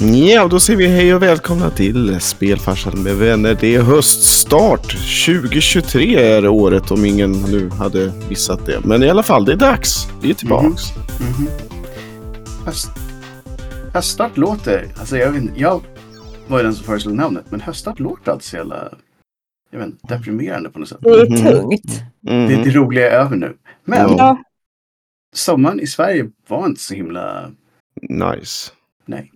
Ja, då säger vi hej och välkomna till Spelfarsan med vänner. Det är höststart. 2023 är året om ingen nu hade missat det. Men i alla fall, det är dags. Vi är tillbaks. Mhm. Höst... Höststart låter... Alltså jag, vet, jag var ju den som föreslog namnet, men höststart låter alltid så jävla... Jag vet deprimerande på något sätt. Det är Mhm. tungt. Mhm. Det, det roliga är över nu. Men. Ja, sommaren i Sverige var inte så himla... Nice. Nej.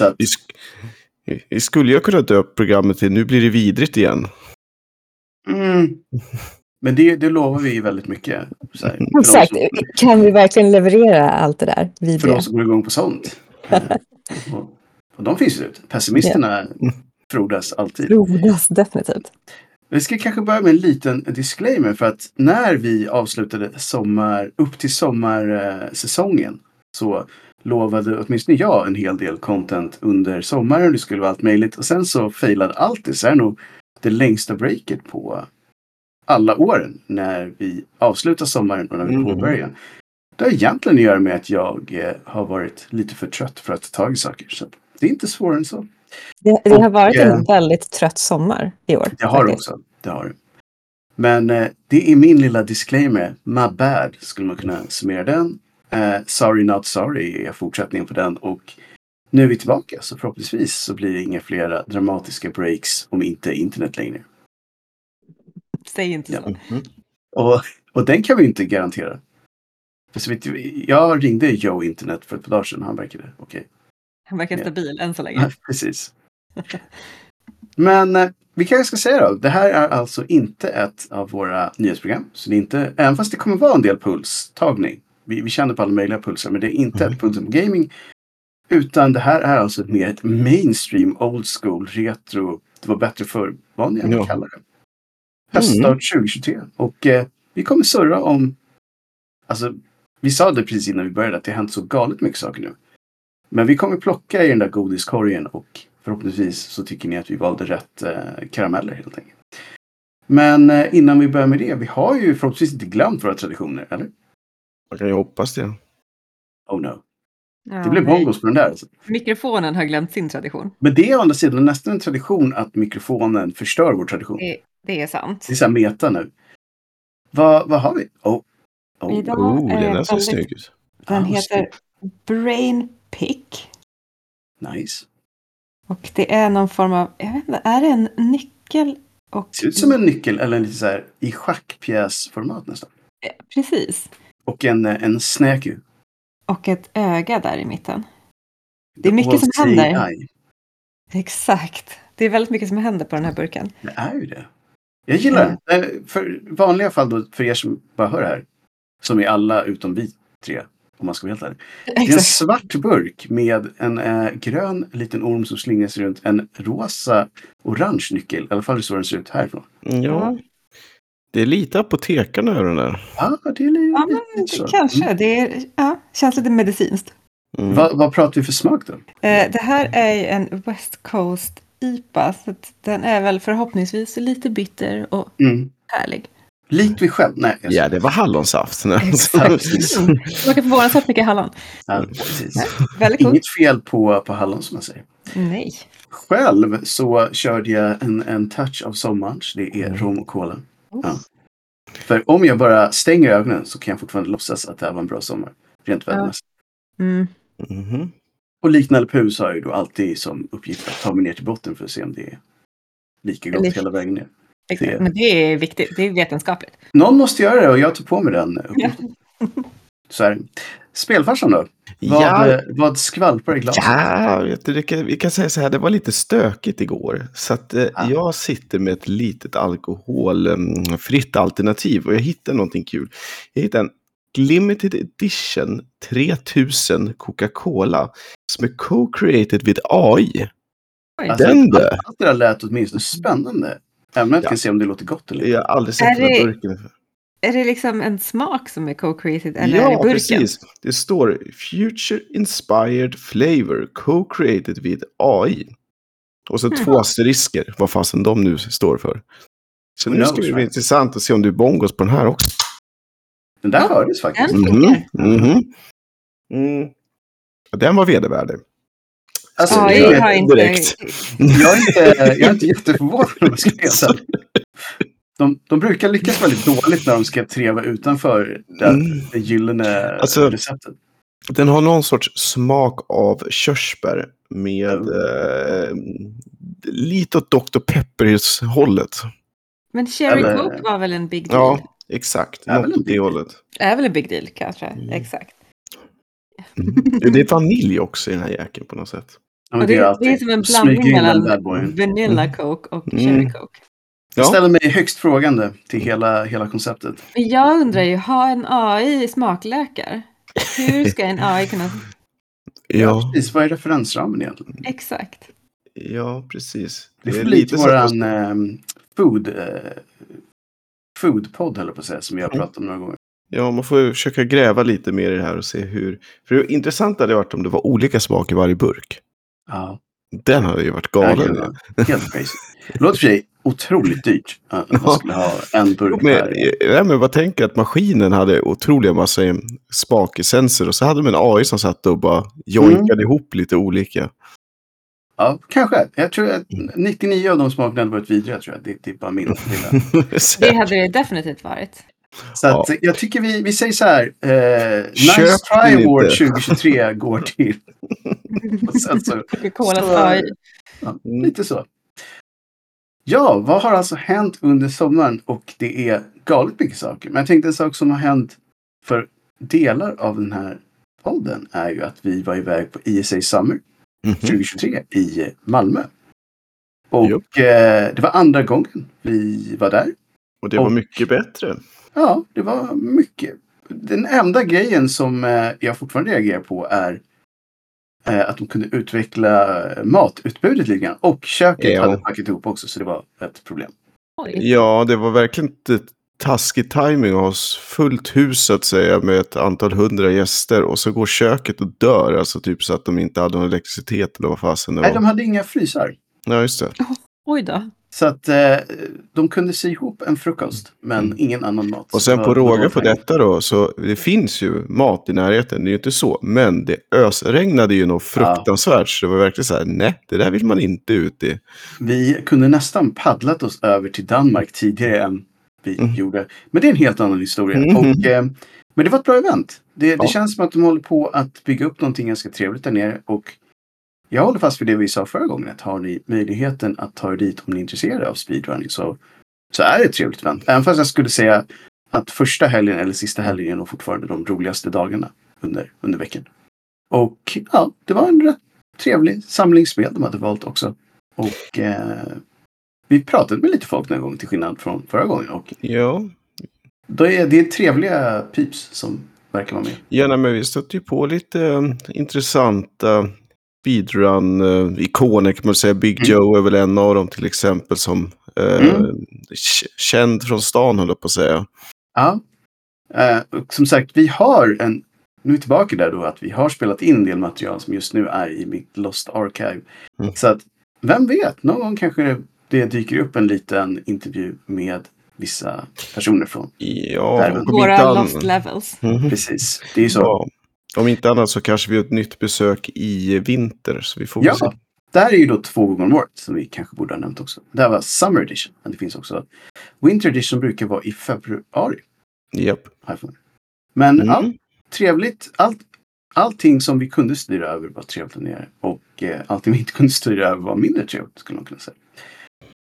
Att, Vi, sk- vi skulle ju kunna döpa programmet till Nu blir det vidrigt igen. mm, men det, det lovar vi väldigt mycket. Så här, för exakt. som- Kan vi verkligen leverera allt det där För vidriga? de som går igång på sånt. Och, och de finns ju ut. Pessimisterna frodas alltid. Frodas definitivt. Vi ska kanske börja med en liten disclaimer för att när vi avslutade sommar, upp till sommarsäsongen så lovade åtminstone jag en hel del content under sommaren. Det skulle vara allt möjligt och sen så failade allt det. Så är nog det längsta breaket på alla åren när vi avslutar sommaren och när vi Mm. påbörjar. Det har egentligen att göra med att jag eh, har varit lite för trött för att ta tag i saker. Så det är inte svårare än så. Det, det har Och, varit eh, en väldigt trött sommar i år. Det har det också. Det har. Men eh, det är min lilla disclaimer. My bad skulle man kunna summera den. Eh, sorry not sorry är fortsättningen på den. Och nu är vi tillbaka. Så förhoppningsvis så blir det inga flera dramatiska breaks om inte internet längre. Säg inte Ja. så. Mhm. Och, och den kan vi inte garantera. För jag ringde Joe internet för ett par dagar sedan. Han verkade okej. Han verkar Ja. stabil än så Ja, länge. precis. Men eh, vi kanske ska säga då. Det här är alltså inte ett av våra nyhetsprogram. Så det är inte, även fast det kommer vara en del pulstagning. Vi, vi känner på alla möjliga pulsar. Men det är inte Mm. ett Pulsen på Gaming. Utan det här är alltså mer ett mainstream, old school, retro. Det var bättre förr. Vad ni än Ja. kallar det. Höststart 2023. Och eh, vi kommer surra om... Alltså, vi sa det precis innan vi började att det har hänt så galet mycket saker nu. Men vi kommer plocka i den där godiskorgen och förhoppningsvis så tycker ni att vi valde rätt eh, karameller helt enkelt. Men eh, innan vi börjar med det, vi har ju förhoppningsvis inte glömt våra traditioner, eller? Man kan ju hoppas det. Oh no. Ja, Det blev bongos på den där. Alltså. Mikrofonen har glömt sin tradition. Men det är å andra sidan nästan en tradition att mikrofonen förstör vår tradition. Det, det är sant. Det är så här meta nu. Vad, vad har vi? Oh. Oh. Idag Oh, är den det ser snygg ut. Den Ah, heter Brain Pick. Nice. Och det är någon form av, jag vet inte, är det en nyckel? Och, Ser ut som en nyckel eller en lite så här i schackpjäsformat nästan. Precis. Och en, en snäku. Och ett öga där i mitten. Det är mycket som händer. OCI. Exakt. Det är väldigt mycket som händer på den här burken. Det är ju det. Jag gillar den. Eh, För vanliga fall då, för er som bara hör det här. Som är alla utom vi tre. Om man ska vara helt ärlig. Det är en Exakt. svart burk med en eh, grön liten orm som slingrar sig runt en rosa orange nyckel. I alla fall så den ser ut härifrån. Ja. Det är lite apotekarna över den där. Ja, det är lite Ja, men så. kanske. Mm. Det är, ja, känns lite medicinskt. Mm. Vad, vad pratar vi för smak då? Eh, det här är ju en West Coast IPA. Så att den är väl förhoppningsvis lite bitter och Mm. härlig. Likt vi själv? Nej. jag- Ja, det var hallonsaft. Exakt. Smakar förvånansvärt mycket hallon. Ja, precis. God. Inget fel på, på hallon som man säger. Nej. Själv så körde jag en, en touch av sommaren. så Det är Mm. rom och cola. Ja. För om jag bara stänger ögonen så kan jag fortfarande låtsas att det här var en bra sommar. Rent Ja. vädermässigt. Mm. Mhm. Och liknande så har jag ju då alltid som uppgift att ta mig ner till botten för att se om det är lika gott Eller- hela vägen ner. Exakt. Det- Men det är viktigt. Det är vetenskapligt. Någon måste göra det och jag tar på mig den uppgiften. Så här. Spelfarsan då? Vad, Ja. vad skvalpar i glaset? Ja, du, kan, vi kan säga så här, det var lite stökigt igår. Så att eh, Ah. jag sitter med ett litet alkoholfritt alternativ och jag hittade någonting kul. Jag hittade en limited edition 3000 Coca-Cola som är co-created with AI. Alltså, Den allt det där lät åtminstone spännande. Även om jag inte Ja. kan se om det låter gott eller inte. Jag har aldrig sett Är den här det- burken. Är det liksom en smak som är co-created? Eller är det Ja, burken? precis. Det står Future Inspired Flavor Co-created with AI. Och så Hmm. två asterisker, vad fasen de nu står för. Så Who nu ska det bli intressant att se om du är bongos på den här också. Den där Ja, hördes faktiskt. den- Mhm, mhm. Mm. Ja, Den var vedervärdig. Alltså, Ja, det jag har inte... direkt. Jag är inte, jag är inte jätteförvånad de, de brukar lyckas väldigt dåligt när de ska treva utanför det, Mm. det gyllene Alltså- receptet. Den har någon sorts smak av körsbär med Oh. eh, lite åt Dr. Peppers-hållet. Men Cherry Eller- Coke var väl en big deal? Ja, exakt. Väl Något åt det hållet. Är väl en big deal kanske? Mm. Exakt. Mm. Det är vanilj också i den här jäkeln på något sätt. Ja, Och det, är det är som en blandning mellan. Vanilla Mm. Coke och Mm. Cherry Coke. Jag Ja. ställer mig högst frågande till hela, hela konceptet. Men jag undrar ju, har en AI smakläkare? Hur ska en AI kunna... Ja, Precis, vad är referensramen egentligen? Exakt. ja, precis. Det får är bli lite våran eh, food, eh, foodpodd, höll på att säga, som vi har Mm. pratat om några gånger. Ja, man får ju försöka gräva lite mer i det här och se hur... För det intressanta hade varit om det var olika smak i varje burk. Ja, Den hade ju varit det galen. helt crazy. Det låter för sig otroligt dyrt att man Ja. skulle ha en burk Men, per. men vad tänker att maskinen hade otroliga massa smakessensorer och så hade man en AI som satt och bara joinkade Mm. ihop lite olika. Ja, kanske. Jag tror att Mm. 99 av de smakerna hade varit vidriga, tror jag. Det, det är bara min lilla. Det hade det definitivt varit. Så att, jag tycker vi, vi säger så här. Eh, nice Try Award inte. 2023 går till. Och sen så, Så- ja, Mm. lite så. Ja, vad har alltså hänt under sommaren? Och det är galet mycket saker. Men jag tänkte en sak som har hänt för delar av den här podden är ju att vi var iväg på ISA Summer Mhm. 2023 i Malmö. Och eh, det var andra gången vi var där. Och det var Och- mycket bättre. Ja, det var mycket. Den enda grejen som eh, jag fortfarande reagerar på är att de kunde utveckla matutbudet lite grann. Och köket Ja. hade packat ihop också, så det var ett problem. Ja, det var verkligen inte taskig timing att ha fullt hus att säga med ett antal hundra gäster och så går köket och dör. Alltså typ så att de inte hade någon elektricitet eller vad fasen det Nej, var. de hade inga frysar. Ja, just det. Oj då. Så att eh, de kunde sy ihop en frukost, men Mm. ingen annan mat. Och sen på råga på detta då, så det finns ju mat i närheten, det är ju inte så. Men det ösregnade ju något fruktansvärt, så det var verkligen så här, nej, det där vill man inte ut i. Vi kunde nästan paddlat oss över till Danmark tidigare än vi Mm. gjorde. Men det är en helt annan historia. Mhm. Och, eh, men det var ett bra event. Det, Ja. det känns som att de håller på att bygga upp någonting ganska trevligt där nere. Och jag håller fast vid det vi sa förra gången. Att har ni möjligheten att ta er dit om ni är intresserade av speedrunning så, så är det ett trevligt event. Även fast jag skulle säga att första helgen eller sista helgen är nog fortfarande de roligaste dagarna under, under veckan. Och ja, det var en rätt trevlig samling spel de hade valt också. Och eh, vi pratade med lite folk den här gången till skillnad från förra gången. Och Ja, då är det är trevliga pips som verkar vara med. gärna men vi stötte ju på lite eh, intressanta speedrun-ikoner kan man säga. Big Mm. Joe är väl en av dem till exempel som eh, Mm. känd från stan höll jag på att säga. Ja. Eh, och som sagt, vi har en... Nu är vi tillbaka där då att vi har spelat in en del material som just nu är i mitt Lost Archive. Mm. Så att, vem vet, någon gång kanske det, det dyker upp en liten intervju med vissa personer från. Ja, Våra lost levels. Mhm. Precis, det är så. Ja. Om inte annat så kanske vi har ett nytt besök i vinter. Så vi får Ja, se. där är ju då två gånger om året som vi kanske borde ha nämnt också. Det här var Summer Edition, men det finns också Winter Edition brukar vara i februari. Japp. mig. Men Mm. ja, trevligt. Allt, allting som vi kunde styra över var trevligt där nere. Och eh, allting vi inte kunde styra över var mindre trevligt skulle man kunna säga.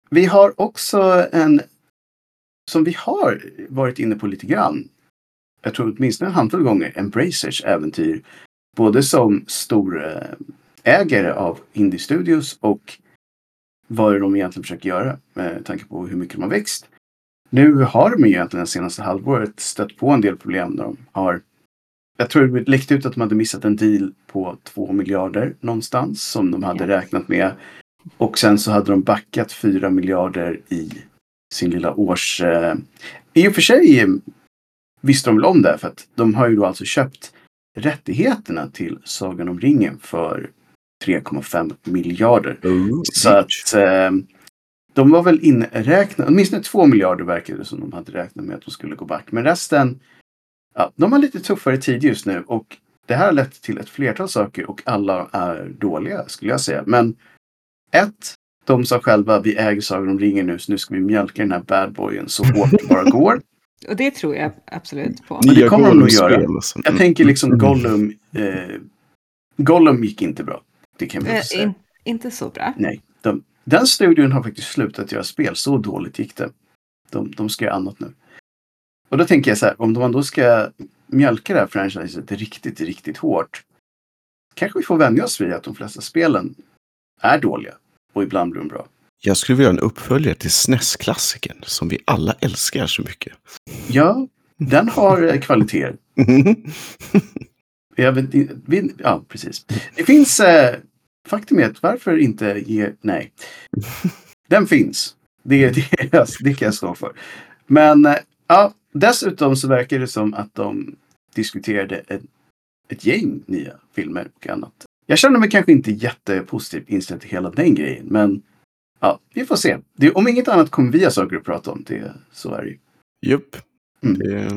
Vi har också en som vi har varit inne på lite grann. Jag tror åtminstone en handfull gånger. Embracers äventyr. Både som stor eh, ägare av Indie Studios och vad de egentligen försöker göra med tanke på hur mycket de har växt. Nu har de ju egentligen det senaste halvåret stött på en del problem när de har jag tror det läckte ut att de hade missat en deal på 2 miljarder någonstans som de hade Ja. räknat med. Och sen så hade de backat 4 miljarder i sin lilla års... Eh, I och för sig visste de väl om det för att de har ju då alltså köpt rättigheterna till Sagan om ringen för 3,5 miljarder. Så att eh, de var väl inräknade, åtminstone två miljarder verkade det som de hade räknat med att de skulle gå back. Men resten, ja, de har lite tuffare tid just nu och det här har lett till ett flertal saker och alla är dåliga skulle jag säga. Men ett, de sa själva vi äger Sagan om ringen nu så nu ska vi mjölka den här bad boyen så hårt det bara går. Och det tror jag absolut på. det Nya kommer de nog göra. alltså. Jag tänker liksom Gollum. Eh, Gollum gick inte bra. Det kan vi Eh, säga. in, inte så bra. Nej, de, den studion har faktiskt slutat göra spel. Så dåligt gick det. De, de ska göra annat nu. Och då tänker jag så här, om man då ska mjölka det här franchiset riktigt, riktigt hårt. Kanske vi får vänja oss vid att de flesta spelen är dåliga. Och ibland blir de bra. Jag skulle vilja ha en uppföljare till SNES-klassikern som vi alla älskar så mycket. Ja, den har eh, kvaliteter. Jag vet, vi, ja, precis. Det finns... Eh, faktum är att varför inte ge... Nej. Den finns. Det, det, det kan jag stå för. Men eh, ja, dessutom så verkar det som att de diskuterade ett, ett gäng nya filmer och annat. Jag känner mig kanske inte jättepositivt inställd till hela den grejen, men ja, vi får se. Det, om inget annat kommer vi ha saker att prata om. Det, så är det ju. Jupp. Mm. Det,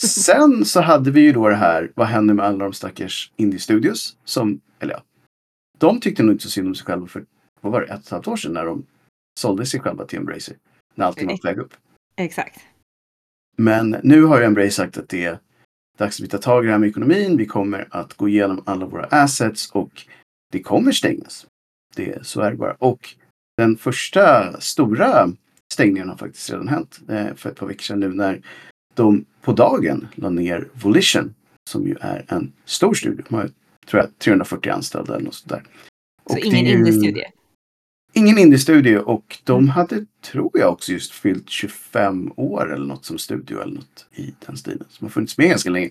Sen så hade vi ju då det här, vad händer med alla de stackars indie-studios? Som, eller ja, de tyckte nog inte så synd om sig själva för, vad var det, ett och ett halvt år sedan när de sålde sig själva till Embracer. När allting var på väg upp. Exakt. Men nu har ju Embracer sagt att det är dags att vi tar tag i det här med ekonomin. Vi kommer att gå igenom alla våra assets och det kommer stängas. Det, så är det bara. Och den första stora stängningen har faktiskt redan hänt eh, för ett par veckor sedan nu när de på dagen la ner Volition som ju är en stor studio. De har, tror jag, 340 anställda eller något sånt där. Så Och ingen indie-studie. Ingen indie-studio och de Mm. hade, tror jag, också just fyllt 25 år eller något som studio eller något i den stilen. Som har funnits med ganska länge.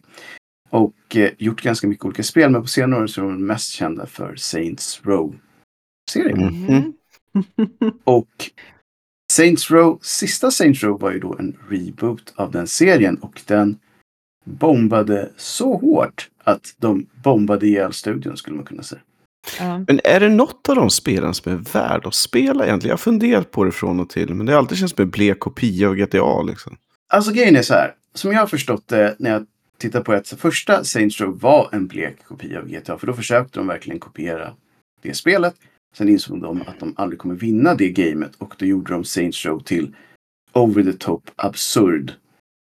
Och eh, gjort ganska mycket olika spel, men på senare år så är de mest kända för Saints Row-serien. Mhm. Mm. Och Saints Row, sista Saints Row var ju då en reboot av den serien och den bombade så hårt att de bombade ihjäl studion skulle man kunna säga. Ja. men är det något av de spelen som är värd att spela egentligen? Jag har funderat på det från och till, men det har alltid känts som en blek kopia av GTA. Liksom. Alltså grejen är så här, som jag har förstått det när jag tittar på så första Saints Row var en blek kopia av GTA, för då försökte de verkligen kopiera det spelet. Sen insåg de att de aldrig kommer vinna det gamet och då gjorde de Saints Row till over the top absurd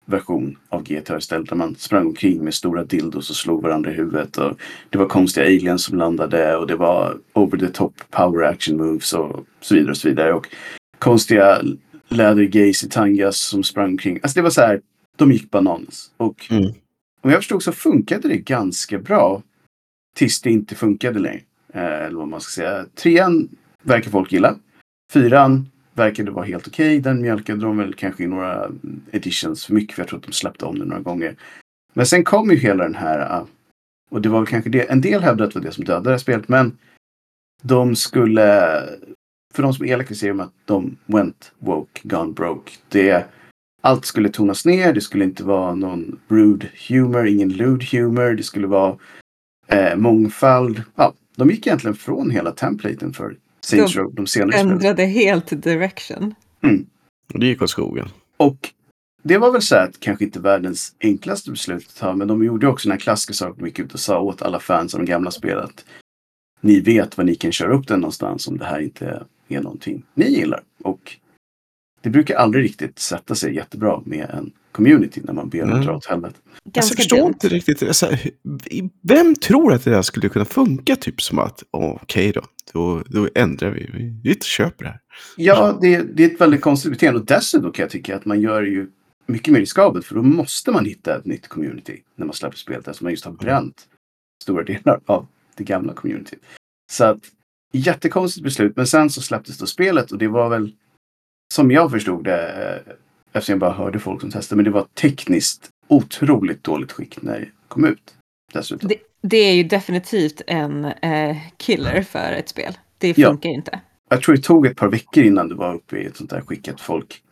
version av GTA istället. Där man sprang omkring med stora dildos och slog varandra i huvudet. Och det var konstiga aliens som landade och det var over the top power action moves och så vidare och så vidare. Och konstiga lädergays i tangas som sprang omkring. Alltså det var så här, de gick bananas. Och Mm. om jag förstod så funkade det ganska bra. Tills det inte funkade längre. Eh, eller vad man ska säga. Trean verkar folk gilla. Fyran verkade vara helt okej. Den mjölkade de väl kanske i några editions för mycket. För jag tror att de släppte om det några gånger. Men sen kom ju hela den här. Ah, och det var väl kanske det. En del hävdade att det var det som dödade det här spelet. Men de skulle. För de som är elaka säger de att de went woke, gone broke. Det, allt skulle tonas ner. Det skulle inte vara någon rude humor, ingen lewd humor. Det skulle vara eh, mångfald. Ja, de gick egentligen från hela templaten för Saints Row, de senare spelen. Ändrade helt direction. Och det gick åt skogen. Och det var väl så här att kanske inte världens enklaste beslut att ta, men de gjorde också den här klassiska saken. De gick ut och sa åt alla fans av de gamla spelen att ni vet var ni kan köra upp den någonstans om det här inte är någonting ni gillar. Och det brukar aldrig riktigt sätta sig jättebra med en community när man ber Mm. dra åt helvete. Alltså, jag Ganska förstår dumt. inte riktigt. Alltså, vem tror att det där skulle kunna funka? Typ som att, okej då, då, då ändrar vi. Vi, vi köper det här. Ja, det, det är ett väldigt konstigt beteende och dessutom kan jag tycka att man gör ju mycket mer riskabelt för då måste man hitta ett nytt community när man släpper spelet eftersom man just har bränt stora delar av det gamla communityt. Så att jättekonstigt beslut men sen så släpptes då spelet och det var väl som jag förstod det eh, eftersom jag bara hörde folk som testade men det var tekniskt otroligt dåligt skick när det kom ut. Dessutom. Det, det är ju definitivt en eh, killer för ett spel. Det Ja. funkar inte. Jag tror det tog ett par veckor innan det var uppe i ett sånt där skick att folk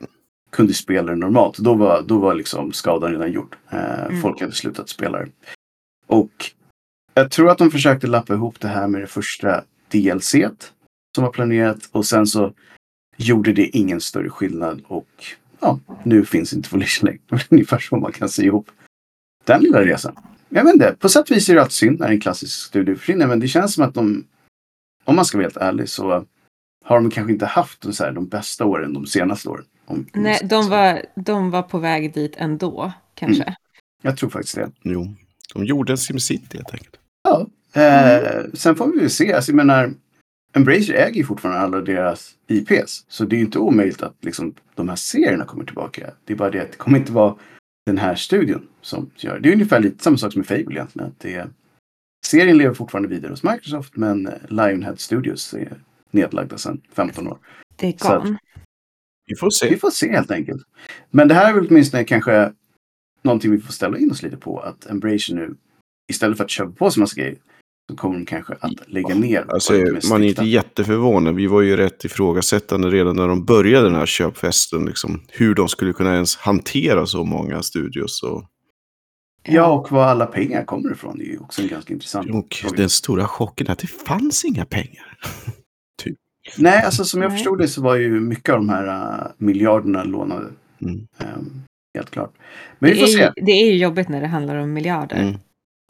kunde spela det normalt. Då var, då var liksom skadan redan gjord. Eh, Mm. Folk hade slutat spela det. Och jag tror att de försökte lappa ihop det här med det första DLC som var planerat och sen så gjorde det ingen större skillnad och ja, nu finns inte Volition längre. Det är ungefär så man kan se ihop den lilla resan. jag vet inte, på sätt och vis är det alltid synd när en klassisk studio försvinner. Men det känns som att de, om man ska vara helt ärlig, så har de kanske inte haft så här, de bästa åren de senaste åren. Om, Nej, de var, de var på väg dit ändå, kanske. Jag tror faktiskt det. Jo, de gjorde en SimCity helt enkelt. Ja. Eh, sen får vi väl se. Alltså, jag menar, Embracer äger ju fortfarande alla deras IPs. Så det är ju inte omöjligt att liksom, de här serierna kommer tillbaka. Det är bara det att det kommer inte vara den här studion som gör. Det är ungefär lite samma sak som med Fable egentligen. Att det är, serien lever fortfarande vidare hos Microsoft men eh, Lionhead Studios är nedlagda sedan 15 år. Det är gone. Vi får se. Vi får se helt enkelt. Men det här är väl åtminstone kanske någonting vi får ställa in oss lite på. Att Embracer nu istället för att köpa på sig massa grejer så kommer de kanske att lägga ner. Alltså, man är inte jätteförvånad. Vi var ju rätt ifrågasättande redan när de började den här köpfesten. Liksom, hur de skulle kunna ens hantera så många studios. Och, Ja, och var alla pengar kommer ifrån. Det är ju också en ganska intressant och fråga. den stora chocken är att det fanns inga pengar. Nej, alltså som jag Nej. förstod det så var ju mycket av de här uh, miljarderna lånade. Mm. Ehm, helt klart. Men vi Det får är, se. ju, det är ju jobbigt när det handlar om miljarder. Mm.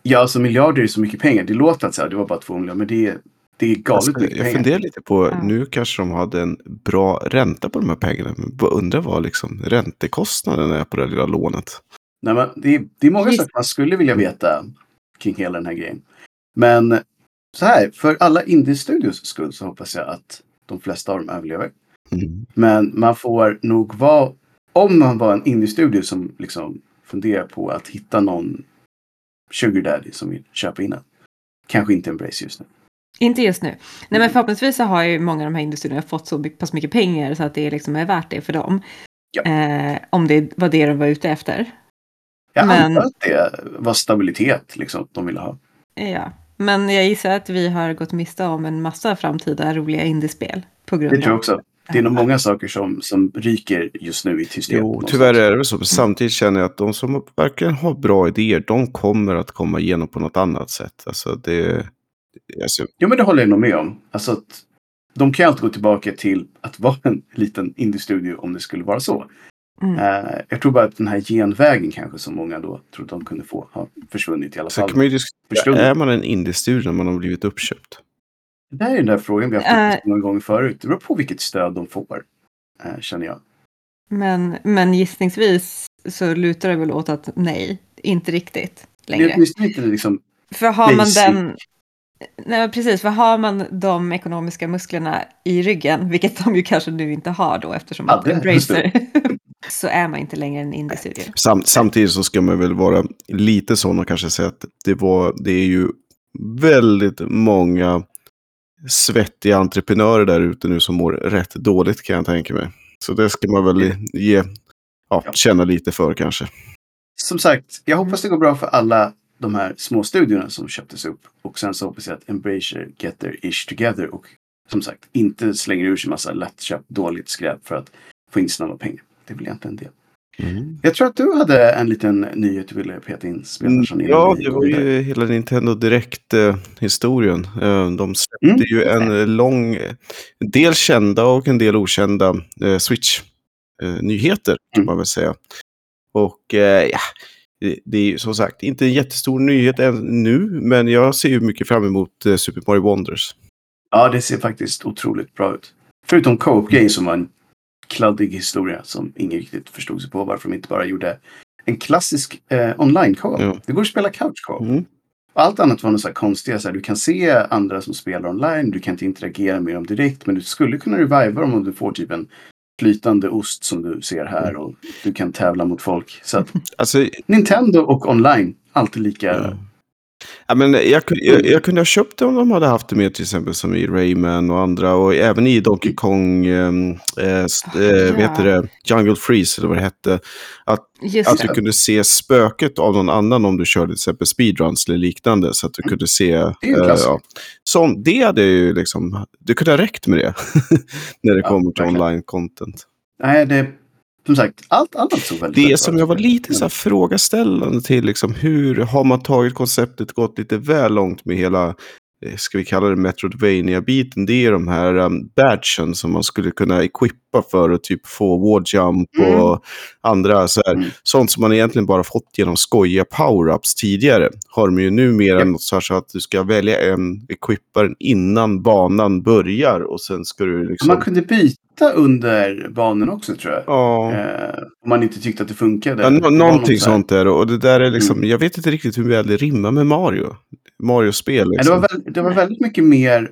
Ja, alltså miljarder är så mycket pengar. Det låter att så här, det var bara två miljarder, men det är, det är galet Alltså, mycket jag pengar. funderar lite på, Ja. nu kanske de hade en bra ränta på de här pengarna. Men undrar vad liksom räntekostnaden är på det lilla lånet. Nej, men det, är, det är många Just- saker man skulle vilja veta kring hela den här grejen. Men så här, för alla indie-studios skull så hoppas jag att de flesta av dem överlever. Mm. Men man får nog vara, om man var en indie-studio som liksom funderar på att hitta någon sugar daddy som vill köpa in den. Kanske inte Embrace just nu. Inte just nu. Nej Mm. men förhoppningsvis så har ju många av de här industrierna fått så pass mycket pengar så att det liksom är värt det för dem. Ja. Eh, om det var det de var ute efter. Jag Men- antar att det var stabilitet liksom, de ville ha. Ja. Men jag gissar att vi har gått miste om en massa framtida roliga indiespel. På grund Det tror jag också. Det är nog många saker som, som ryker just nu i tysthet. Jo, någonstans. tyvärr är det väl så. Men Samtidigt känner jag att de som verkligen har bra idéer, de kommer att komma igenom på något annat sätt. Alltså det... Alltså, Jo, men det håller jag nog med om. Alltså att de kan ju alltid gå tillbaka till att vara en liten indie-studio om det skulle vara så. Mm. Eh, jag tror bara att den här genvägen kanske som många då trodde de kunde få har försvunnit i alla så fall. kan man ju diskutera, är man en indie-studio när man har blivit uppköpt? Det här är den där frågan vi har haft Eh. uppe många gånger förut. Det beror på vilket stöd de får, eh, känner jag. Men, men gissningsvis så lutar det väl åt att nej, inte riktigt Det är längre. åtminstone inte liksom... För har man den... Nej, men precis, för har man de ekonomiska musklerna i ryggen, vilket de ju kanske nu inte har då eftersom Ja, att det- Embracer, så är man inte längre en indie-studio. Sam, samtidigt så ska man väl vara lite sån och kanske säga att det, var, det är ju väldigt många svettiga entreprenörer där ute nu som mår rätt dåligt kan jag tänka mig. Så det ska man väl ge, ja, känna lite för kanske. Som sagt, jag hoppas det går bra för alla de här små studiorna som köptes upp. Och sen så hoppas jag att Embracer get their ish together. Och som sagt, inte slänger ur sig massa lättköpt dåligt skräp för att få in snabba pengar. Det är väl egentligen det. Mm. Jag tror att du hade en liten nyhet du ville peta in. Innan Ja, det var ju hela Nintendo Direkt-historien. De släppte Mm, ju en lång, del kända och en del okända eh, Switch-nyheter kan Mm. man väl säga. Och eh, ja, det, är ju som sagt inte en jättestor nyhet än nu, men jag ser ju mycket fram emot eh, Super Mario Wonders. Ja, det ser faktiskt otroligt bra ut. Förutom Co-op-grejen som var en kladdig historia som ingen riktigt förstod sig på varför de inte bara gjorde en klassisk eh, online-co-op. Ja. Det går att spela couch-co-op. Mm. Allt annat var något så här konstiga. Så här, du kan se andra som spelar online. Du kan inte interagera med dem direkt. Men du skulle kunna reviva dem om du får typ en flytande ost som du ser här. Och du kan tävla mot folk. Så att Alltså, Nintendo och online. Alltid lika. Ja. Ja, men jag, kunde- jag, jag kunde ha köpt det om de hade haft det med till exempel som i Rayman och andra och även i Donkey Kong, ehm, eh, s- eh, Ja. heter det, Jungle Freeze eller vad det hette. Att, Just att det. du kunde se spöket av någon annan om du körde till exempel speedruns eller liknande. Så att du kunde se... Det är eh, ja. Som, det hade ju liksom, det kunde ha räckt med det. när det Ja, kommer till online-content. Nej, det som sagt. Allt annat såg väldigt Det som jag var lite så här frågaställande till, liksom, hur har man tagit konceptet gått lite väl långt med hela eh, ska vi kalla det Metroidvania-biten, det är de här um, badgen som man skulle kunna equippa för att typ få wardjump Mm. och andra så här, Mm. sånt som man egentligen bara fått genom skojiga power-ups tidigare. Har de ju numera Ja. något så här så att du ska välja en, equippa den innan banan börjar och sen ska du liksom... Man kunde byta under banan också tror jag. Ja. Eh, om man inte tyckte att det funkade. Ja, var någonting något så sånt där. Och det där är liksom, Mm. jag vet inte riktigt hur väl det rimmar med Mario. Mario-spel liksom. det, det var väldigt mycket mer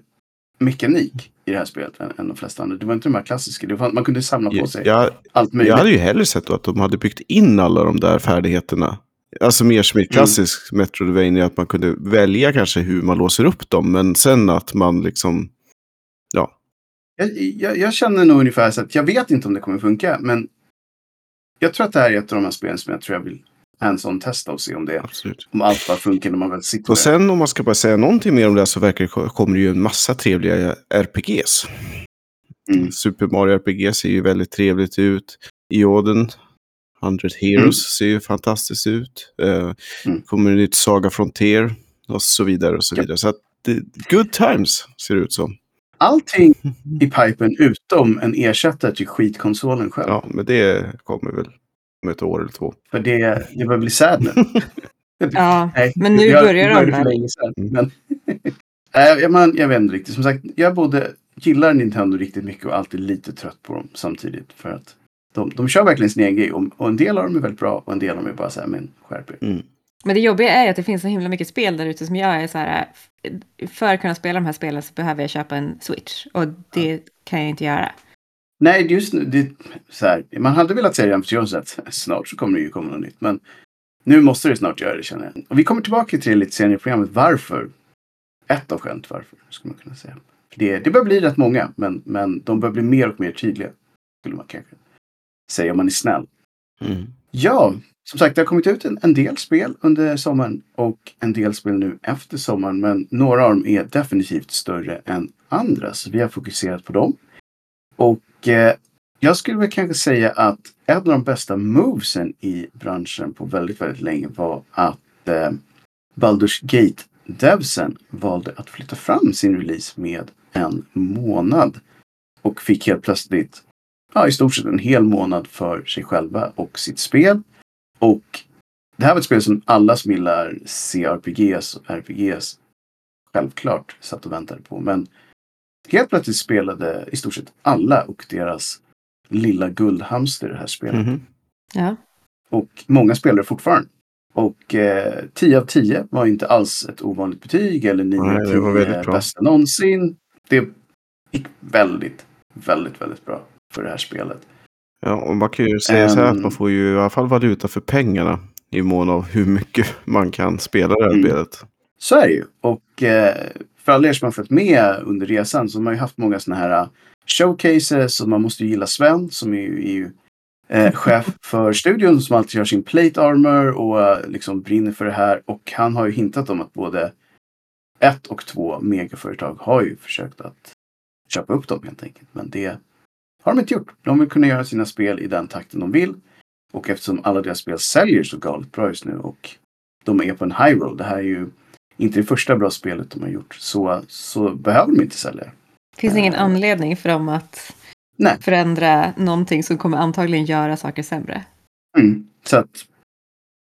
mekanik i det här spelet än, än de flesta andra. Det var inte de här klassiska. Var, man kunde samla på sig jag, allt möjligt. jag hade ju hellre sett att de hade byggt in alla de där färdigheterna. Alltså mer som i ett Mm. Metroidvania, att man kunde välja kanske hur man låser upp dem, men sen att man liksom, ja, Jag, jag, jag känner nog ungefär så att jag vet inte om det kommer funka, men jag tror att det här är ett av de här spelen som jag tror jag vill hands-on testa och se om det absolut. om allt bara funkar när man väl sitter Och sen om man ska bara säga någonting mer om det här så verkar det kommer det ju en massa trevliga RPGs. Mm. Super Mario RPG ser ju väldigt trevligt ut. Ioden, 100 Heroes Mm. ser ju fantastiskt ut. Uh, Mm. Kommer nytt Saga Frontier och så vidare och så Ja. vidare. Så att good times ser det ut som. Allting i pipen utom en ersättare till skitkonsolen själv. Ja, men det kommer väl om ett år eller två. För det, det börjar bli sad nu. Ja, Nej, men nu jag- börjar det de för länge sedan, Mm. Men, Nej, jag, man, jag vet inte riktigt. Som sagt, jag både gillar Nintendo riktigt mycket och alltid lite trött på dem samtidigt. För att de, de kör verkligen sin egen grej. Och, och en del av dem är väldigt bra och en del av dem är bara så här, men skärp er. Mm. Men det jobbiga är att det finns så himla mycket spel där ute som jag är så här, äh, för att kunna spela de här spelen så behöver jag köpa en Switch. Och det kan jag inte göra. Nej, det just nu, det, så här, man hade velat säga redan för att snart så kommer det ju komma något nytt. Men nu måste det snart göra det känner jag. Och vi kommer tillbaka till det lite senare i programmet. Varför? Ett av skälen varför, skulle man kunna säga. För Det, det börjar bli rätt många, men, men de börjar bli mer och mer tydliga. Skulle man kanske säga om man är snäll. Mm. Ja, som sagt, det har kommit ut en, en del spel under sommaren och en del spel nu efter sommaren. Men några av dem är definitivt större än andra, så vi har fokuserat på dem. Och eh, jag skulle väl kanske säga att en av de bästa movesen i branschen på väldigt, väldigt länge var att eh, Baldur's Gate-devsen valde att flytta fram sin release med en månad. Och fick helt plötsligt ja, i stort sett en hel månad för sig själva och sitt spel. Och det här var ett spel som alla som gillar CRPGs och RPGs självklart satt och väntade på. Men helt plötsligt spelade i stort sett alla och deras lilla guldhamster det här spelet. Mhm. Ja. Och många spelar fortfarande. Och eh, 10 av 10 var inte alls ett ovanligt betyg eller 9 Nej, av det var 10 väldigt bra. bästa någonsin. Det gick väldigt, väldigt, väldigt bra för det här spelet. Ja, och man kan ju säga så här att Ehm. man får ju i alla fall valuta för pengarna i mån av hur mycket man kan spela det här Mm. spelet. Så är det ju. Och eh, för alla er som har följt med under resan så har man ju haft många sådana här eh, showcases och man måste ju gilla Sven som är ju, är ju eh, chef för studion som alltid gör sin plate armor och eh, liksom brinner för det här. Och han har ju hintat om att både ett och två megaföretag har ju försökt att köpa upp dem helt enkelt. Men det har de inte gjort. De vill kunna göra sina spel i den takten de vill. Och eftersom alla deras spel säljer så galet bra just nu och de är på en high roll. Det här är ju inte det första bra spelet de har gjort. Så, så behöver de inte sälja. Finns ingen Eh. anledning för dem att Nej. förändra någonting som kommer antagligen göra saker sämre. Mm. Så att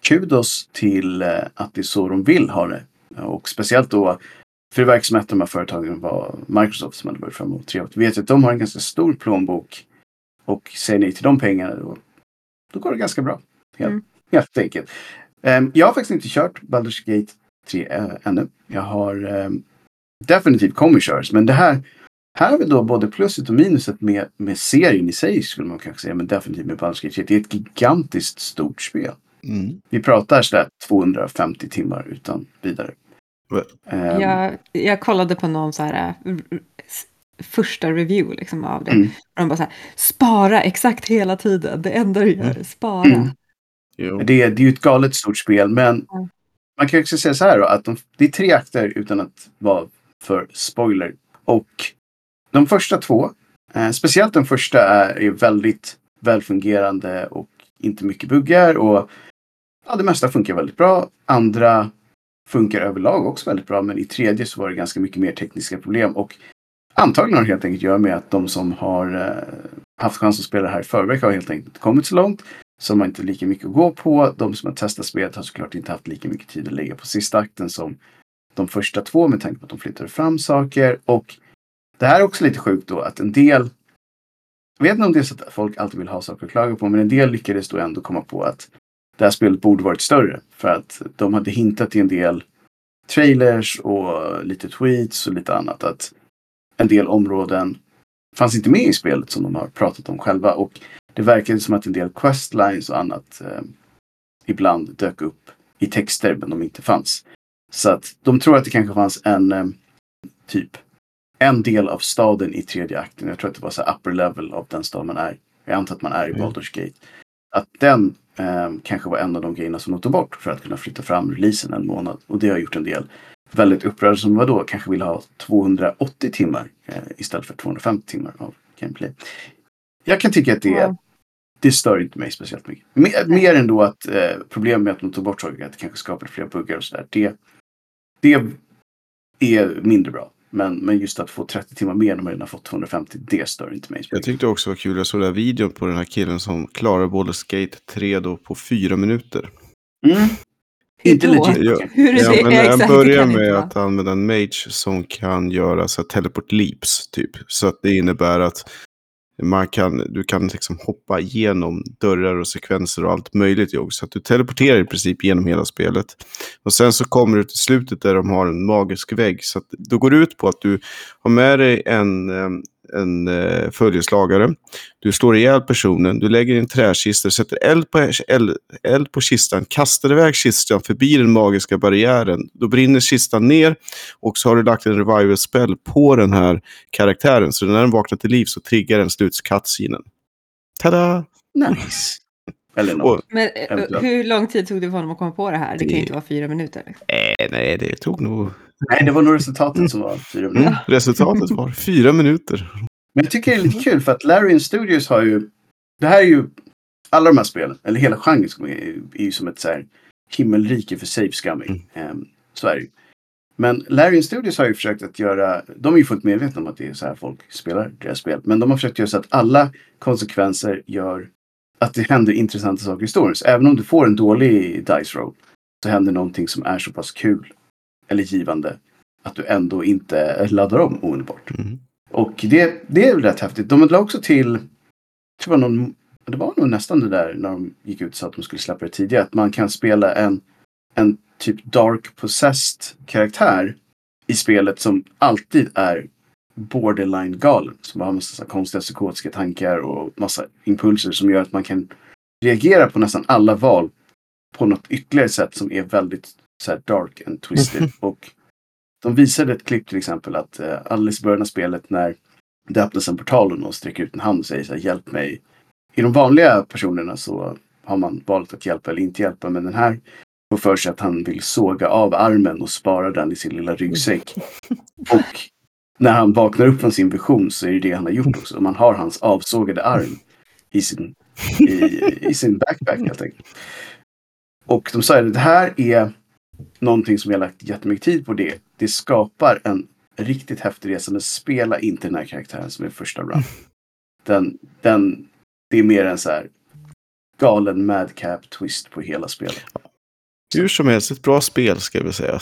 kudos till eh, att det är så de vill ha det. Och speciellt då, för det verkar som att de här företagen var Microsoft som hade varit framme och trevligt. Vet att de har en ganska stor plånbok och säger nej till de pengarna då, då går det ganska bra. Helt, Mm. helt enkelt. Ehm, jag har faktiskt inte kört Baldur's Gate 3 äh, ännu. Jag har ehm, definitivt kommer köras, men det här här har vi då både pluset och minuset med, med serien i sig skulle man kanske säga, men definitivt med Baldur's Gate 3. Det är ett gigantiskt stort spel. Mm. Vi pratar sådär 250 timmar utan vidare. Ehm, Jag, jag kollade på någon så här s- första review liksom av det. Mm. Och de bara så här, spara exakt hela tiden. Det enda du gör är spara. Mm. Jo. Det, är- det är ju ett galet stort spel, men Mm. man kan också säga så här då, att de, det är tre akter utan att vara för spoiler. Och de första två, eh, speciellt den första, är, är väldigt välfungerande och inte mycket buggar. Och ja, det mesta funkar väldigt bra. Andra funkar överlag också väldigt bra. Men i tredje så var det ganska mycket mer tekniska problem. Och antagligen har det helt enkelt att göra med att de som har eh, haft chans att spela det här i förväg har helt enkelt inte kommit så långt. Så de har inte lika mycket att gå på. De som har testat spelet har såklart inte haft lika mycket tid att lägga på sista akten som de första två med tanke på att de flyttade fram saker. Och det här är också lite sjukt då att en del jag vet inte om det är så att folk alltid vill ha saker att klaga på, men en del lyckades då ändå komma på att det här spelet borde varit större. För att de hade hintat i en del trailers och lite tweets och lite annat. Att en del områden fanns inte med i spelet som de har pratat om själva. Och det verkade som att en del questlines och annat eh, ibland dök upp i texter men de inte fanns. Så att de tror att det kanske fanns en eh, typ en del av staden i tredje akten. Jag tror att det var så upper level av den stad man är. Jag antar att man är i Mm. Baldur's Gate. Att den eh, kanske var en av de grejerna som de tog bort för att kunna flytta fram releasen en månad. Och det har gjort en del väldigt upprörda som vadå, kanske vill ha 280 timmar eh, istället för 250 timmar av gameplay. Jag kan tycka att det, Ja. det stör inte mig speciellt mycket. Mer, mer än då att eh, problemet med att de tog bort saker, att det kanske skapade fler buggar och sådär. Det, det är mindre bra. Men, men just att få 30 timmar mer när man redan har fått 250, det stör inte mig. Jag tyckte också det var kul, jag såg den här videon på den här killen som klarar Baldur's Gate 3 då på fyra minuter. Mm. Inte legit. Ja. Hur är Ja, det? men Ja, han exakt, det börjar med att använda en mage som kan göra så här teleport leaps typ. Så att det innebär att man kan, du kan liksom hoppa igenom dörrar och sekvenser och allt möjligt. Så att du teleporterar i princip genom hela spelet. Och sen så kommer du till slutet där de har en magisk vägg. Så att, då går det ut på att du har med dig en, eh, en eh, följeslagare. Du slår ihjäl personen, du lägger i en träkista, du sätter eld på, eld, eld på kistan, kastar iväg kistan förbi den magiska barriären. Då brinner kistan ner och så har du lagt en revival spell på den här karaktären. Så när den vaknar till liv så triggar den sluts cutscenen. Tada! Nice. Eller något. Och, Men eh, hur lång tid tog det för honom att komma på det här? Det kan ju inte vara fyra minuter. eh, nej, det tog nog... Nej, det var nog resultatet som var fyra minuter. Mm, resultatet var fyra minuter. Men jag tycker det är lite kul för att Larian Studios har ju... Det här är ju... Alla de här spelen, eller hela genren, är, ju som ett så här himmelrike för safe scumming. Mm. så är det ju. Men Larian Studios har ju försökt att göra... De är ju fullt medvetna om att det är så här folk spelar deras spel. Men de har försökt göra så att alla konsekvenser gör att det händer intressanta saker i storyn. Så även om du får en dålig dice roll så händer någonting som är så pass kul eller givande att du ändå inte laddar om omedelbart. Mm. Och det, det är rätt häftigt. De la också till, jag tror var, någon, det var nog nästan det där när de gick ut så att de skulle släppa det tidigare. Att man kan spela en, en typ dark possessed karaktär i spelet som alltid är borderline galen. Som har massa konstiga psykotiska tankar och massa impulser som gör att man kan reagera på nästan alla val på något ytterligare sätt som är väldigt så här dark and twisted. och de visade ett klipp till exempel att eh, alldeles i början av spelet när det öppnas en portal och någon sträcker ut en hand och säger så här, hjälp mig. I de vanliga personerna så har man valt att hjälpa eller inte hjälpa. Men den här får för sig att han vill såga av armen och spara den i sin lilla ryggsäck. Och när han vaknar upp från sin vision så är det det han har gjort också. Man har hans avsågade arm i sin, i, i sin backpack helt enkelt. Och de sa att det här är någonting som jag lagt jättemycket tid på det. Det skapar en riktigt häftig resa. Men spela inte den här karaktären som är första run. Den, den, det är mer en så här galen madcap twist på hela spelet. Hur som helst, ett bra spel ska vi säga.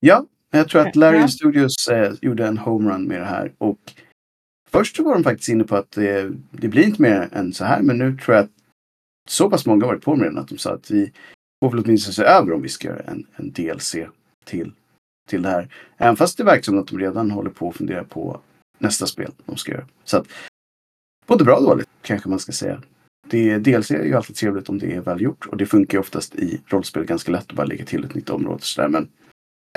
Ja, jag tror att Larian Ja. Studios eh, gjorde en homerun med det här. Och först så var de faktiskt inne på att det, det blir inte mer än så här. Men nu tror jag att så pass många har varit på med den att de sa att vi får väl åtminstone se över om vi ska göra en, en DLC till, till det här. Även fast det verkar som att de redan håller på att fundera på nästa spel de ska göra. Så att både bra och dåligt kanske man ska säga. Det, DLC är ju alltid trevligt om det är välgjort och det funkar ju oftast i rollspel ganska lätt att bara lägga till ett nytt område. Så där. Men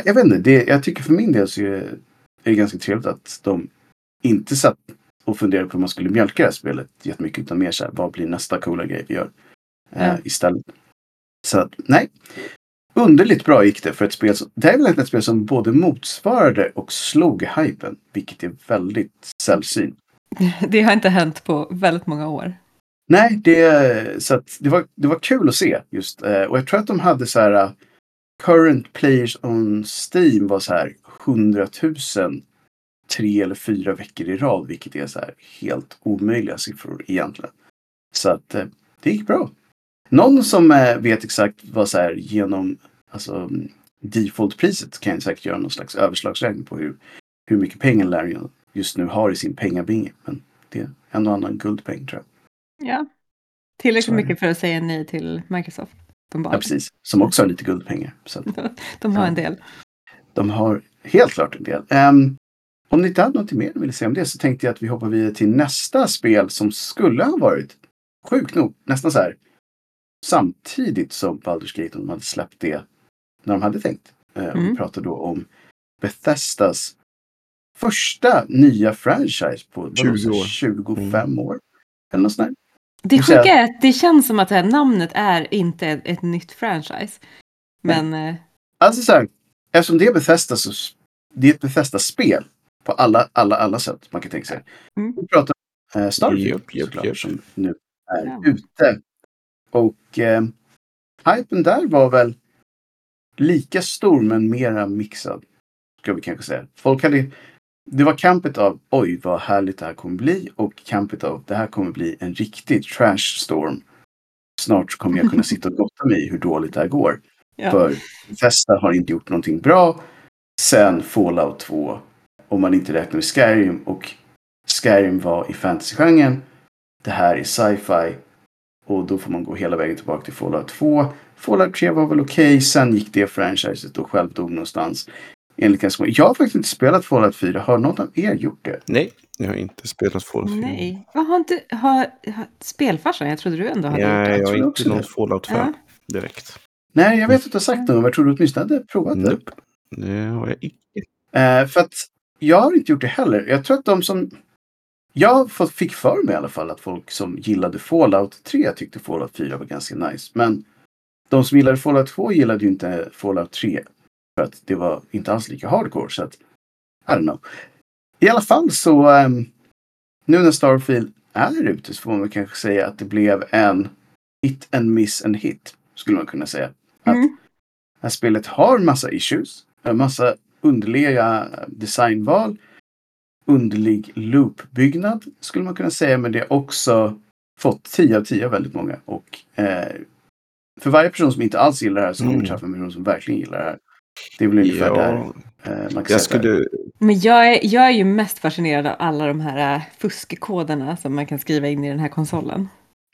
jag vet inte, det, jag tycker för min del så är det, ganska trevligt att de inte satt och funderade på hur man skulle mjölka det här spelet jättemycket utan mer så här, vad blir nästa coola grej vi gör eh, istället. Så att, nej. Underligt bra gick det för ett spel som, det här är väl ett spel som både motsvarade och slog hypen, vilket är väldigt sällsynt. Det har inte hänt på väldigt många år. Nej, det, så att det, var, det var kul att se just. eh, Och jag tror att de hade så här. current players on Steam var så här 100 000 tre eller fyra veckor i rad, vilket är så här helt omöjliga siffror egentligen. Så att eh, det gick bra. Någon som eh, vet exakt vad så här genom alltså, defaultpriset kan säkert göra någon slags överslagsräkning på hur, hur mycket pengar Larian just nu har i sin pengabinge. Men det är en och annan guldpeng tror jag. Ja. Tillräckligt det. mycket för att säga nej till Microsoft. Ja, uppenbarligen. precis. Som också har lite guldpengar. Så att De har Ja. en del. de har helt klart en del. Ehm, om ni inte hade något mer ni ville säga om det så tänkte jag att vi hoppar vidare till nästa spel som skulle ha varit sjukt nog nästan så här samtidigt som Baldur's Gate de hade släppt det när de hade tänkt. Eh, och Vi Mm. pratar då om Bethesdas första nya franchise på vad 20 var det, år. 25 år. Eller något sånt där. Det sjuka är att det känns som att det här namnet är inte ett, ett nytt franchise. Men eh, Alltså så här, eftersom det är Bethesda så det är ett Bethesda-spel på alla, alla, alla sätt man kan tänka sig. Mm. Vi pratar om eh, Starfield Japp, japp, såklart, japp. som nu är Ja. ute. Och eh, hypen där var väl lika stor men mera mixad. Ska vi kanske säga. Folk hade, det var campet av oj vad härligt det här kommer bli och campet av det här kommer bli en riktig trash storm. Snart kommer jag kunna sitta och gotta mig i hur dåligt det här går. ja. För Bethesda har inte gjort någonting bra sen Fallout 2. Om man inte räknar med Skyrim. Och Skyrim var i fantasygenren. Det här är sci-fi. Och då får man gå hela vägen tillbaka till Fallout 2. Fallout 3 var väl okej. Sen gick det franchiset och själv dog någonstans. Enligt ganska många. Jag har faktiskt inte spelat Fallout 4. Har någon av er gjort det? Nej, jag har inte spelat Fallout 4. Nej. Vad har inte... Har, har, spelfarsan? Jag trodde du ändå hade gjort Nej, det. jag tror har inte det. någon Fallout 5 Ja. direkt. Nej, jag vet att du har sagt något. Men jag tror du åtminstone hade provat det. Det har jag icke. Eh, för att jag har inte gjort det heller. Jag tror att de som... Jag fick för mig i alla fall att folk som gillade Fallout 3 tyckte Fallout 4 var ganska nice. Men de som gillade Fallout 2 gillade ju inte Fallout 3. För att det var inte alls lika hardcore. Så att, I don't know. I alla fall så... ehm, nu när Starfield är ute så får man kanske säga att det blev en hit and miss and hit. Skulle man kunna säga. Att Mm. det här spelet har massa issues. En massa underliga designval. Underlig loopbyggnad skulle man kunna säga. Men det har också fått 10 av 10 av väldigt många. Och eh, för varje person som inte alls gillar det här så kommer Mm. träffa en person som verkligen gillar det här. Det är väl ungefär där Ja, eh, man kan jag där. skulle... Men jag är, jag är ju mest fascinerad av alla de här äh, fuskkoderna som man kan skriva in i den här konsolen.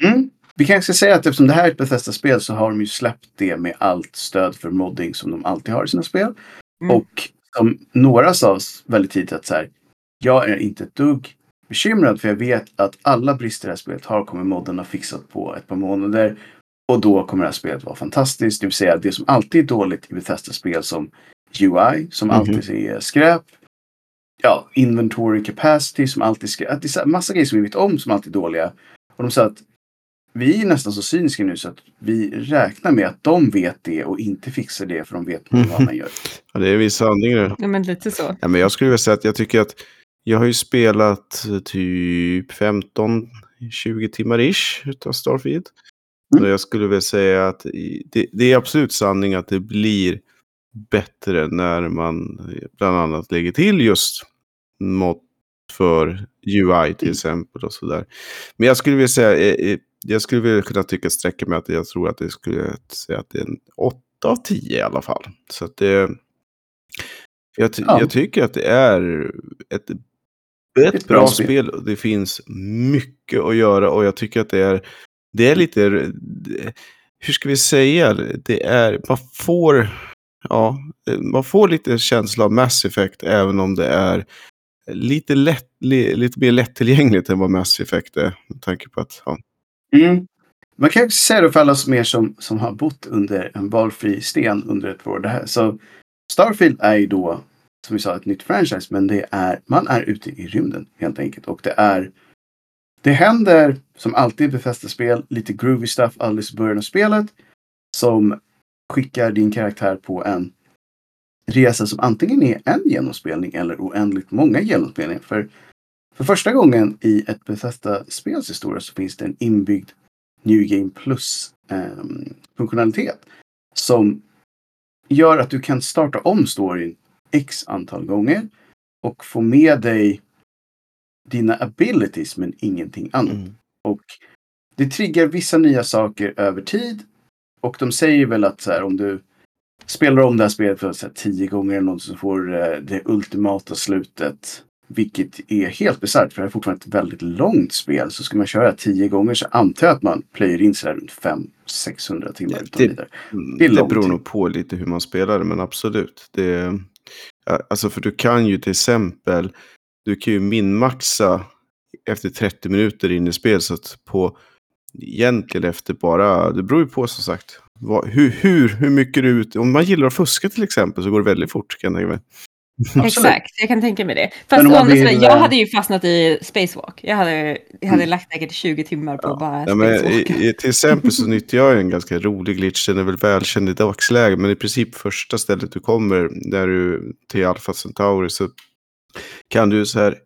Mm. Vi kanske ska säga att eftersom det här är ett Bethesda-spel så har de ju släppt det med allt stöd för modding som de alltid har i sina spel. Mm. Och som några sa väldigt tidigt att så här, jag är inte ett dugg bekymrad för jag vet att alla brister i det här spelet har kommer moddarna fixat på ett par månader. Och då kommer det här spelet vara fantastiskt. Det vill säga det som alltid är dåligt i Bethesda-spel som UI, som Mhm. alltid är skräp. Ja, inventory capacity som alltid är skräp. Det är massa grejer som vi vet om som alltid är dåliga. Och de sa att vi är nästan så cyniska nu så att vi räknar med att de vet det och inte fixar det för de vet vad man gör. Ja, det är vissa sanningar. Ja, men lite så. Ja, men jag skulle vilja säga att jag tycker att jag har ju spelat eh, typ 15-20 timmar ish utav Starfield. Mm. Jag skulle väl säga att det, det är absolut sanning att det blir bättre när man eh, bland annat lägger till just mått för UI till Mm. exempel och sådär. Men jag skulle vilja säga, eh, jag skulle vilja kunna tycka sträcka mig att jag tror att det skulle säga att det är en 8 av 10 i alla fall. Så att det, jag, ty- Ja. jag tycker att det är ett, ett, Ett bra bra spel. spel. och Det finns mycket att göra och jag tycker att det är, det är lite, hur ska vi säga, det är, man får, ja, man får lite känsla av Mass Effect även om det är lite, lätt, li, lite mer lättillgängligt än vad Mass Effect är. Med tanke på att, ja. Mm. Man kan också säga det för alla som er som, som har bott under en valfri sten under ett år. Det här. Så Starfield är ju då, som vi sa, ett nytt franchise. Men det är, man är ute i rymden helt enkelt. Och det är, det händer som alltid i Bethesda-spel, lite groovy stuff alldeles i början av spelet. Som skickar din karaktär på en resa som antingen är en genomspelning eller oändligt många genomspelningar. För, för första gången i ett Bethesda-spels historia så finns det en inbyggd New Game Plus-funktionalitet. Ehm, funktionalitet. Som gör att du kan starta om storyn x antal gånger och få med dig dina abilities men ingenting annat. Mm. Och det triggar vissa nya saker över tid. Och de säger väl att så här, om du spelar om det här spelet för så här, tio gånger eller något så får du eh, det ultimata slutet. Vilket är helt bisarrt för det är fortfarande ett väldigt långt spel. Så ska man köra tio gånger så antar jag att man plöjer in sig runt 500-600 timmar utan Det- vidare. Mm, Det Det beror nog på lite hur man spelar det, men absolut. Det, alltså för du kan ju till exempel, du kan ju minmaxa efter 30 minuter in i spel, så att på egentligen efter bara, det beror ju på som sagt. Vad, hur, hur, hur mycket du ut, om man gillar att fuska till exempel så går det väldigt fort kan jag tänka mig. Exakt, jag kan tänka mig det. Fast om vill, jag eh, hade ju fastnat i Spacewalk. Jag hade, jag hade Mm. lagt säkert 20 timmar på Ja. bara Ja, men, Spacewalk. i, i, till exempel så nyttjar jag en ganska rolig glitch, den är väl välkänd i dagsläget, men i princip första stället du kommer när du till Alpha Centauri så kan du så här,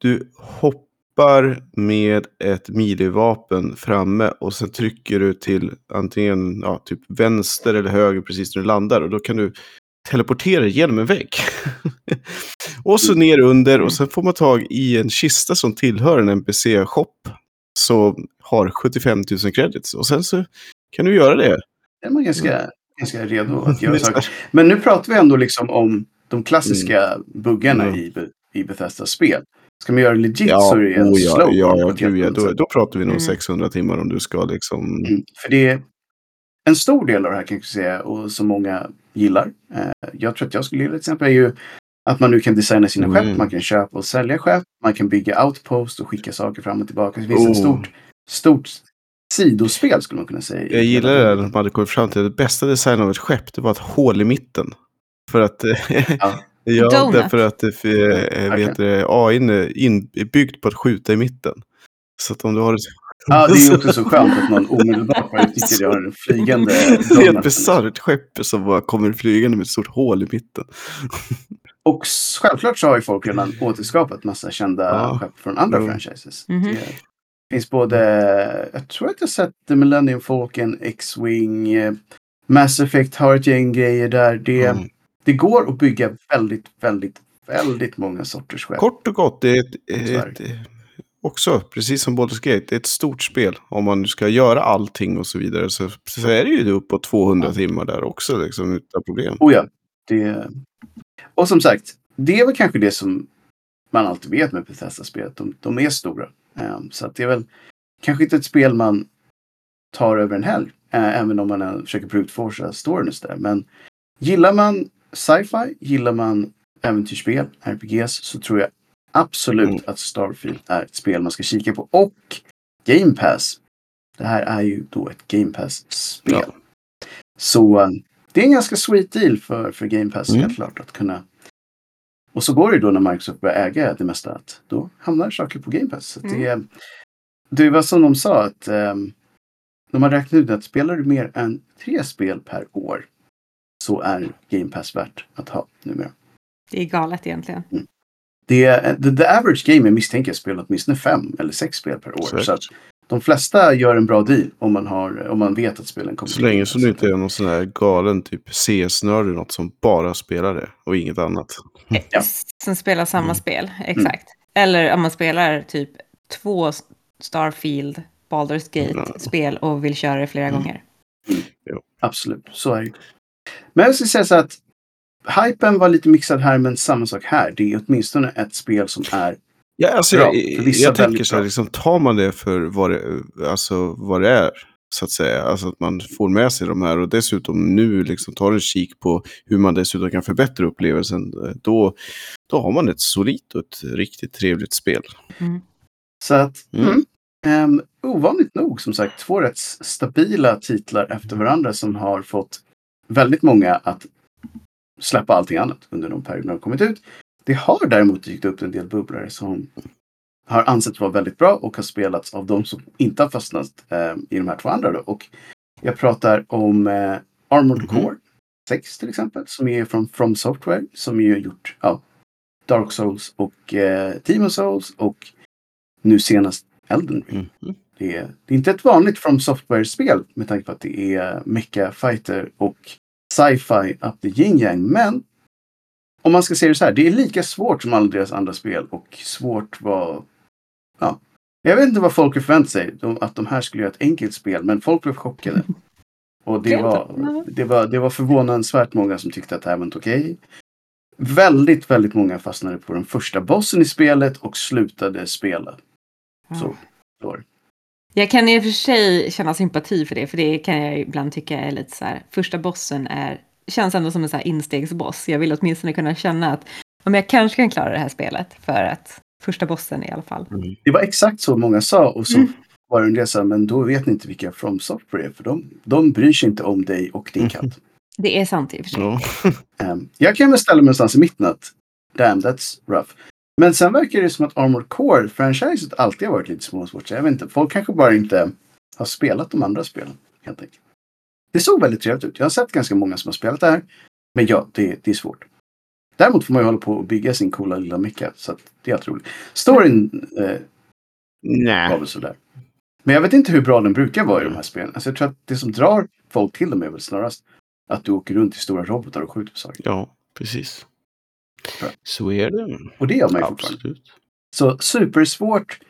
du hoppar med ett milivapen framme och sen trycker du till antingen ja, typ vänster eller höger precis när du landar och då kan du teleportera genom en vägg. och så ner under och sen får man tag i en kista som tillhör en NPC-shop så har 75 000 credits. Och sen så kan du göra det. är man ganska, ganska redo att göra Det saker. Men nu pratar vi ändå liksom om de klassiska buggarna Mm. i, i Bethesdas spel. Ska man göra det legit Ja, så är det en oh, ja, slow ja, ja, gud, ja då, då pratar vi nog Mm. 600 timmar om du ska liksom... Mm, för det är en stor del av det här kan jag säga och som många gillar. Eh, jag tror att jag skulle gilla till exempel är ju att man nu kan designa sina Mm. skepp, man kan köpa och sälja skepp, man kan bygga outpost och skicka saker fram och tillbaka. Det finns Oh. ett stort, stort sidospel skulle man kunna säga. Jag gillar det man hade kommit fram till att det bästa design av ett skepp, det var ett hål i mitten. För att... Ja. ja, Donut. därför att det, eh, vet du, AI är inbyggd på att skjuta i mitten. Så att om du har ett... Ja, det är ju också så skönt att man omedelbart bara tycker att jag har en flygande Det är ett bisarrt skepp som bara kommer flygande med ett stort hål i mitten. Och självklart så har ju folk redan återskapat massa kända Ja. skepp från andra Jo. franchises. Mhm. Det finns både, jag tror att jag sett The Millennium Falcon, X-Wing, eh, Mass Effect har ett gäng grejer där. Det, Mm. det går att bygga väldigt, väldigt, väldigt många sorters skepp. Kort och gott, det är ett, också, precis som Baldur's Gate, det är ett stort spel. Om man nu ska göra allting och så vidare så, så är det ju uppåt 200 Ja. timmar där också, liksom, utan problem. Oh ja. Det... Och som sagt, det är väl kanske det som man alltid vet med Bethesda-spel. De, de är stora. Ehm, så det är väl kanske inte ett spel man tar över en helg. eh, även om man eh, försöker brutforsa storyn sådär. Men gillar man sci-fi, gillar man äventyrsspel, RPGs, så tror jag absolut Mm. att Starfield är ett spel man ska kika på. Och Game Pass. Det här är ju då ett Game Pass-spel. Ja. Så eh, det är en ganska sweet deal för, för Game Pass Mm. helt klart att kunna. Och så går det ju då när Microsoft börjar äga det mesta att då hamnar saker på Game Pass. Så att det, det var som de sa att um, de har räknat ut att spelar du mer än tre spel per år så är Game Pass värt att ha numera. Det är galet egentligen. Det, the, the average gamer misstänker jag spelar åtminstone fem eller sex spel per år. Säkert. Så att de flesta gör en bra deal om man, har, om man vet att spelen kommer Så länge som du inte är någon sån här galen typ CS-nörd eller något som bara spelar det och inget annat. Ja. Som spelar samma Mm. spel, exakt. Eller om man spelar typ två Starfield, Baldur's. Gate-spel och vill köra det flera Mm. gånger. Absolut, så är det. Men jag skulle säga så att hypen var lite mixad här, men samma sak här. Det är åtminstone ett spel som är Ja, alltså, Bra. jag, jag tänker så här, liksom, tar man det för vad det, alltså, vad det är, så att säga. Alltså att man får med sig de här och dessutom nu liksom tar en kik på hur man dessutom kan förbättra upplevelsen. Då, då har man ett solitt och ett riktigt trevligt spel. Så att, Mm. mm. Ehm, ovanligt nog som sagt, två rätt stabila titlar efter varandra som har fått väldigt många att släppa allting annat under de perioderna de kommit ut. Det har däremot dykt upp en del bubblare som har ansetts vara väldigt bra och har spelats av de som inte har fastnat eh, i de här två andra. Då. Och jag pratar om eh, Armored Mhm. Core 6 till exempel, som är från From Software, som ju har gjort ja, Dark Souls och eh, Demon Souls och nu senast Elden Ring. Mm. Det är, det är inte ett vanligt From Software-spel med tanke på att det är Mecha Fighter och sci-fi up the yin yang. Men om man ska se det så här, det är lika svårt som alla deras andra spel och svårt var... Ja. Jag vet inte vad folk förväntade sig, de- att de här skulle göra ett enkelt spel, men folk blev chockade. Och det var, det var, det var förvånansvärt många som tyckte att det här var inte okej. Väldigt, väldigt många fastnade på den första bossen i spelet och slutade spela. Så, då. Jag kan i och för sig känna sympati för det, för det kan jag ibland tycka är lite så här, första bossen är, känns ändå som en så här instegsboss. Jag vill åtminstone kunna känna att om jag kanske kan klara det här spelet, för att första bossen i alla fall. Det var exakt så många sa och så Mm. var det en här, men då vet ni inte vilka From Software är för de, de bryr sig inte om dig och din katt. Det är sant i och för sig. Ja. Ehm, jag kan väl ställa mig någonstans i mitten att damn that's rough. Men sen verkar det som att Armored Core-franchiset alltid har varit lite småsvårt. Jag vet inte, folk kanske bara inte har spelat de andra spelen helt enkelt. Det såg väldigt trevligt ut. Jag har sett ganska många som har spelat det här. Men ja, det, det är svårt. Däremot får man ju hålla på och bygga sin coola lilla mecka. Så att det är alltid roligt. Storyn eh, var väl sådär. Men jag vet inte hur bra den brukar vara i de här spelen. Alltså jag tror att det som drar folk till dem är väl snarast att du åker runt i stora robotar och skjuter på saker. Ja, precis. Så är det. Och det gör man ju fortfarande. Absolut. Så supersvårt,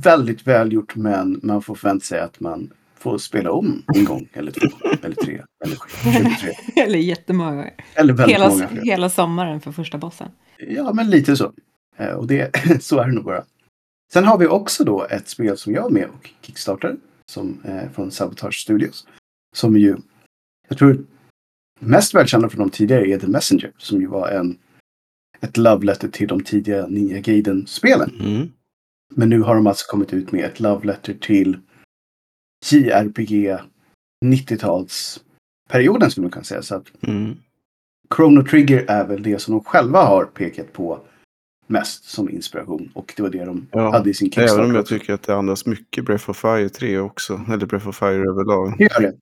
väldigt välgjort, men man får förvänta sig att man får spela om en gång eller två eller tre eller sju, 23. Eller jättemånga. Eller väldigt Hela, många hela sommaren för första bossen. Ja, men lite så. Eh, Och det, så är det nog bara. Sen har vi också då ett spel som jag är med och kickstartade. Som eh, från Sabotage Studios. Som ju, jag tror mest välkända från de tidigare är The Messenger. Som ju var en, ett love letter till de tidiga Ninja Gaiden-spelen. Mm. Men nu har de alltså kommit ut med ett love letter till JRPG 90-talsperioden skulle man kunna säga. Så att Mm. Chrono Trigger är väl det som de själva har pekat på mest som inspiration. Och det var det de Ja, hade i sin Även Kickstarter. om jag tycker att det andas mycket Breath of Fire 3 också. Eller Breath of Fire överlag. Det gör det.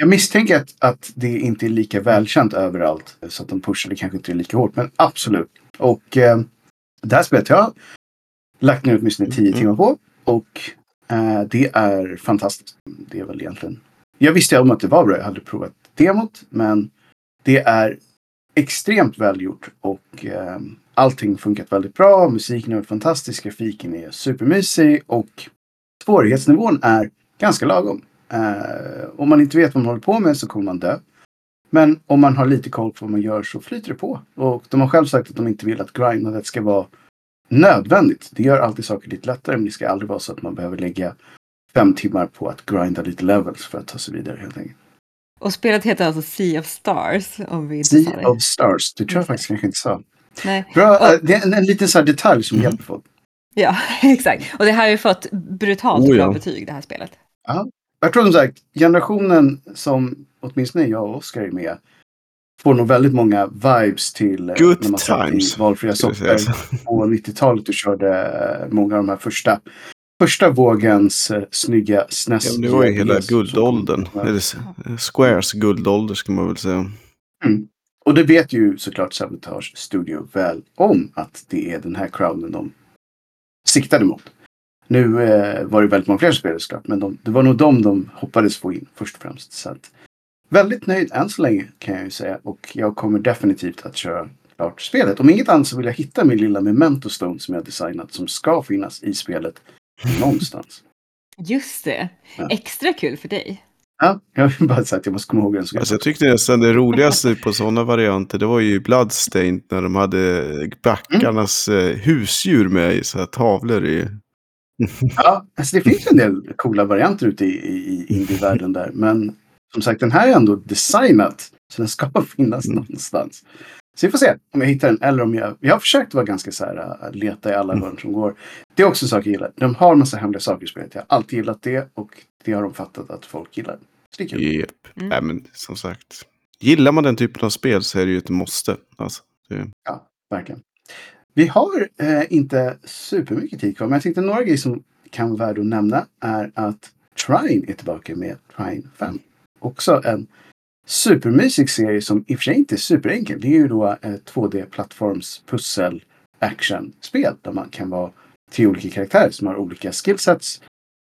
Jag misstänker att, att det inte är lika välkänt överallt. Så att de pushade kanske inte lika hårt. Men absolut. Och eh, det här spelet jag har lagt ner åtminstone 10 Mm. timmar på. Och eh, det är fantastiskt. Det är väl egentligen. Jag visste om att det var bra. Jag hade provat demot. Men det är extremt välgjort. Och eh, allting funkat väldigt bra. Musiken är fantastisk. Grafiken är supermysig. Och svårighetsnivån är ganska lagom. Eh, om man inte vet vad man håller på med så kommer man dö. Men om man har lite koll på vad man gör så flyter det på. Och de har själv sagt att de inte vill att grindandet ska vara nödvändigt. Det gör alltid saker lite lättare men det ska aldrig vara så att man behöver lägga fem timmar på att grinda lite levels för att ta sig vidare helt enkelt. Och spelet heter alltså Sea of Stars, om vi inte sa Sea of Stars, det tror jag faktiskt kanske inte sa. Nej. Bra, Och- eh, det är en, en liten så här detalj som Mm. hjälper folk. Ja, exakt. Och det här har ju fått brutalt Oh, bra ja. betyg, det här spelet. Jag tror som sagt, generationen som åtminstone jag och Oskar är med får nog väldigt många vibes till eh, Good när man satt times, i valfria soffor på 90-talet och körde eh, många av de här första, första vågens eh, snygga SNES. Ja, det var ju hela guldåldern. Eller Squares guldålder ska man väl säga. Och det vet ju såklart Sabotage Studio väl om att det är den här crowden de siktade mot. Nu eh, var det väldigt många fler spelare såklart, men de, det var nog de de hoppades få in först och främst. Så att, väldigt nöjd än så länge kan jag ju säga och jag kommer definitivt att köra klart spelet. Om inget annat så vill jag hitta min lilla Memento Stone som jag designat som ska finnas i spelet någonstans. Just det. Ja. Extra kul för dig. Ja, jag vill bara säga att jag måste komma ihåg en sak. Alltså jag tyckte nästan det roligaste på sådana varianter det var ju Bloodstained när de hade backarnas eh, husdjur med i så här tavlor i. Ja, alltså det finns en del coola varianter ute i, i, i indievärlden där. Men som sagt, den här är ändå designat. Så den ska finnas Mm. någonstans. Så vi får se om jag hittar den. Eller om jag... Jag har försökt vara ganska så här, äh, leta i alla Mm. hörn som går. Det är också en sak jag gillar. De har en massa hemliga saker i spelet. Jag har alltid gillat det. Och det har de fattat att folk gillar. Så det är kul. Yep. Mm. Nej, men som sagt. Gillar man den typen av spel så är det ju ett måste. Alltså, det, Verkligen. Vi har eh, inte supermycket tid kvar, men jag tänkte några grejer som kan vara värda att nämna är att Trine är tillbaka med Trine 5. Också en supermysig serie som i och för sig inte är superenkel. Det är ju då eh, ett 2D-plattforms pussel action-spel där man kan vara tre olika karaktärer som har olika skillsets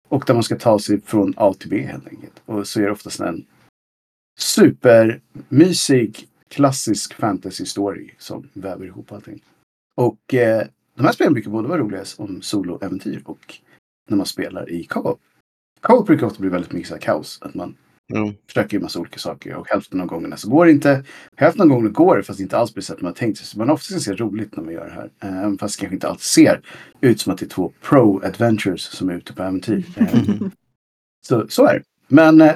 och där man ska ta sig från A till B helt enkelt. Och så är det oftast en supermysig, klassisk fantasy story som väver ihop allting. Och eh, de här spelen brukar både vara roliga som soloäventyr och när man spelar i co-op. Co-op brukar ofta bli väldigt mycket så här kaos. Att man Mm. försöker en massa olika saker och hälften av gångerna så går det inte. Hälften av gångerna går det fast det inte alls blir så att man har tänkt sig. Så man ofta ska se roligt när man gör det här. Eh, Även fast det kanske inte alltid ser ut som att det är två pro-adventures som är ute på äventyr. Eh, så, så är det. Men eh,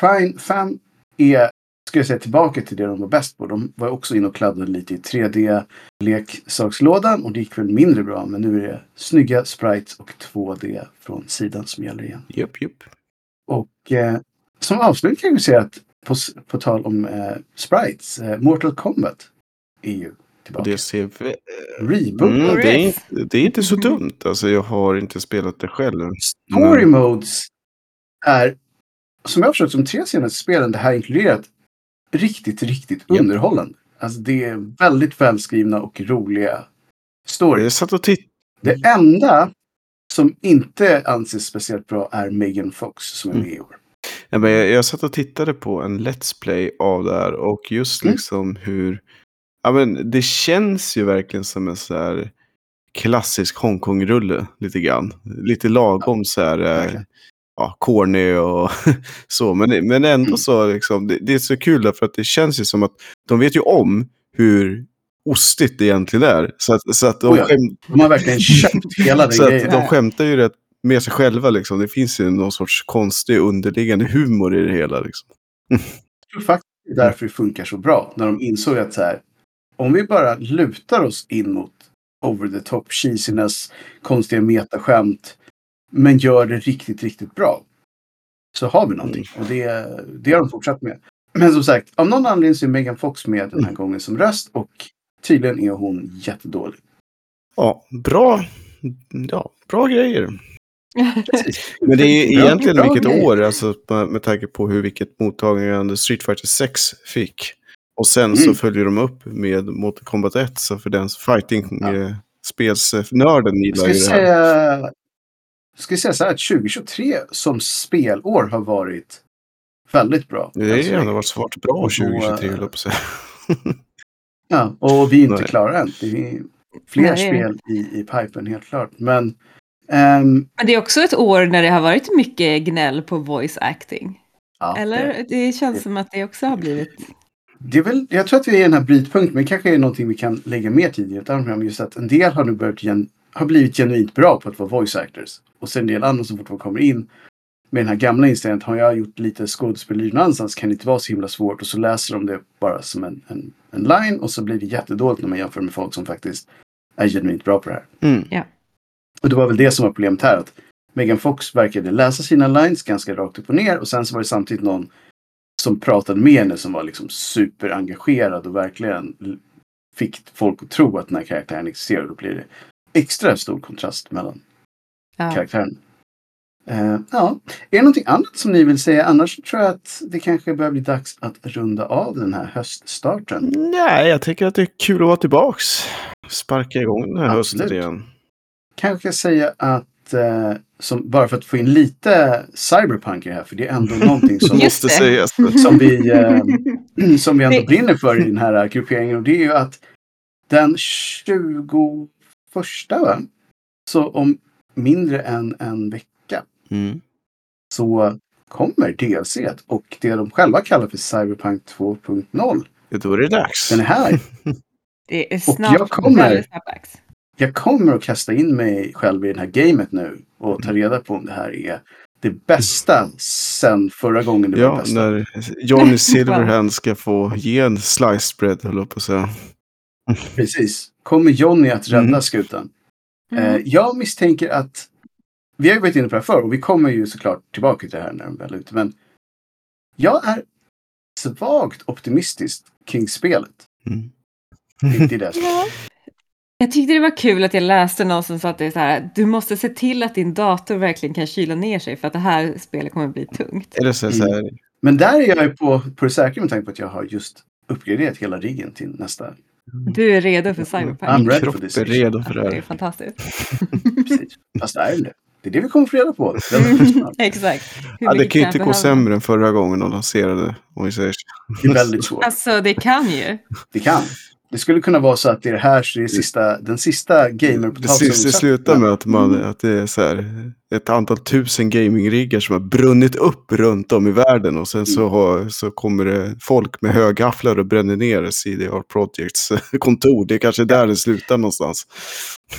Trine 5 är, ska jag säga, tillbaka till det de var bäst på. De var också inne och kladdade lite i 3D-leksakslådan och det gick väl mindre bra. Men nu är det snygga sprites och 2D från sidan som gäller igen. Japp, japp. Och eh, som avslut kan vi säga att på, på tal om eh, sprites, eh, Mortal Kombat är ju Och tillbaka. det ser... vä- Reboot. Mm, det, är, inte- det är inte så dumt. Alltså, jag har inte spelat det själv. Story Men- modes är, som jag har förstått, de tre senaste spelen det här inkluderat, riktigt, riktigt Japp. underhållande. Alltså det är väldigt välskrivna och roliga stories. Jag satt och tittade. Det enda som inte anses speciellt bra är Megan Fox som är med i år. Ja, men jag, jag satt och tittade på en Let's Play av det här och just Mm. liksom hur... Ja, men det känns ju verkligen som en så här klassisk Hongkong-rulle lite grann. Lite lagom så här... Ja, corny och så. Men, men ändå Mm. så liksom, det, det är så kul därför att det känns ju som att de vet ju om hur ostigt det egentligen är. Så att, så att de, Oh ja. De har verkligen köpt hela den så att grejen. de skämtar ju rätt med sig själva liksom. Det finns ju någon sorts konstig underliggande humor i det hela liksom. Jag tror faktiskt det är därför det funkar så bra. När de insåg att så här, om vi bara lutar oss in mot over the top cheesiness, konstiga metaskämt, men gör det riktigt, riktigt bra. Så har vi någonting. Och det, det har de fortsatt med. Men som sagt, av någon anledning så är Megan Fox med den här gången som röst och tydligen är hon jättedålig. Ja, bra. Ja, bra grejer. Men det är Bra- egentligen bra vilket grejer. år, alltså med, med tanke på hur vilket mottagande Street Fighter 6 fick. Och sen så Mm. följer de upp med Mortal Kombat 1, så för den Ja. fighting-spelsnörden gillar ju det här. säga, ska vi säga så här att 2023 som spelår har varit väldigt bra. Det har än så ju ändå varit svårt bra Och då, 2023, eh, höll jag på att säga. Ja, och vi är inte Nej. klara än. Det är fler Nej. spel i, i pipen helt klart. Men Men det är också ett år när det har varit mycket gnäll på voice acting. ja, Eller? Det, Det känns som att det också har blivit... det är väl, jag tror att vi är i den här brytpunkten, men kanske är någonting vi kan lägga mer tid i ett annat program. Just att en del har nu börjat gen, har blivit genuint bra på att vara voice actors. Och sen en del andra som fortfarande kommer in med den här gamla inställningen att har jag gjort lite skådespeleri någon annanstans kan det inte vara så himla svårt. Och så läser de det bara som en, en, en line och så blir det jättedåligt när man jämför med folk som faktiskt är genuint bra på det här. Mm. Och det var väl det som var problemet här. Att Megan Fox verkade läsa sina lines ganska rakt upp och ner. Och sen så var det samtidigt någon som pratade med henne som var liksom superengagerad och verkligen fick folk att tro att den här karaktären existerar. Då blir det extra stor kontrast mellan Ja. karaktären. Eh, ja, är det någonting annat som ni vill säga? Annars tror jag att det kanske börjar bli dags att runda av den här höststarten. Nej, jag tycker att det är kul att vara tillbaks. Sparka igång den här Absolut. hösten igen. kanske säga att, eh, som, bara för att få in lite cyberpunk i det här, för det är ändå någonting som, måste sägas. som, vi, eh, som vi ändå brinner för i den här grupperingen. Och det är ju att den 21, va? så om mindre än en vecka, Mm. så kommer DLC och det de själva kallar för Cyberpunk 2.0. Ja, Då är det dags. Den är här. Det är Och snart jag kommer-. Jag kommer att kasta in mig själv i det här gamet nu och ta reda på om det här är det bästa sen förra gången det var det Ja, bästa. när Johnny Silverhand ska få ge en slice bread, höll jag på att säga. Precis. Kommer Johnny att rädda Mm. skutan? Mm. Eh, jag misstänker att vi har ju varit inne på det här förr och vi kommer ju såklart tillbaka till det här när de väl är ute. Men jag är svagt optimistisk kring spelet. Mm. Det, det är det. Ja. Jag tyckte det var kul att jag läste någonstans att det är så här, du måste se till att din dator verkligen kan kyla ner sig för att det här spelet kommer bli tungt. Eller så, så här, Men där är jag ju på, på det säkra med tanke på att jag har just uppgraderat hela riggen till nästa. Du är redo för Cyberpunk. I'm ready for this är redo för det Det är här. fantastiskt. Precis. Fast det är det. Det är det vi kommer få reda på. Exakt. Ja, det kan ju inte gå sämre än förra gången de lanserade. Om vi säger så. Det är väldigt svårt. Alltså det kan ju. Det kan. Det skulle kunna vara så att det är det här det är sista, den sista Det, gamerpotatisen. sista slutar med att, man, att det är så här, ett antal tusen gamingriggar som har brunnit upp runt om i världen och sen så, har, så kommer det folk med högafflar och bränner ner CDR Projects kontor. Det är kanske där det slutar någonstans.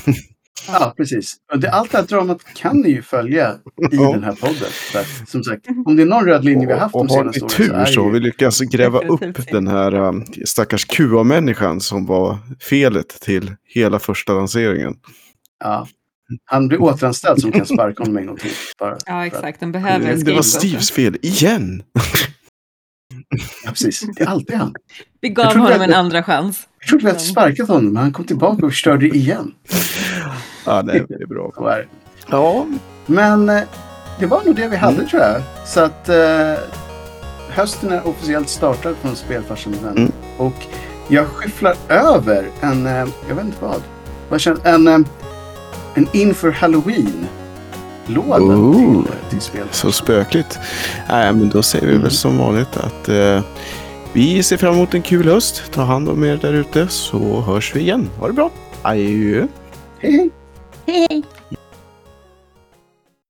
Ja, precis. Och det, allt det här dramat kan ni ju följa i Ja. den här podden. För som sagt, om det är någon röd linje vi har haft och de har vi senaste åren tur så är så har det vi ju... lyckats gräva upp så. den här um, stackars QA-människan som var felet till hela första lanseringen. Ja. Han blir återanställd som kan sparka honom en gång till. Bara Ja exakt, de behöver en Det var. Steves fel, igen! Ja, precis. Det är alltid han. Vi gav honom att- en andra chans. Jag trodde vi hade sparkat honom, men han kom tillbaka och förstörde igen. Ja, nej, det är bra. Ja, Men eh, det var nog det vi hade tror jag. Så att eh, hösten är officiellt startad från Spelfarsan vänner. Mm. Och jag skyfflar över en, eh, jag vet inte vad, vad känns, en, eh, en inför Oh. till, till Spelfarsan. så spökligt. Nej, men då säger vi Mm. väl som vanligt att eh, vi ser fram emot en kul höst. Ta hand om er där ute så hörs vi igen. Ha det bra. Adjö. Hej hej! Hej hej!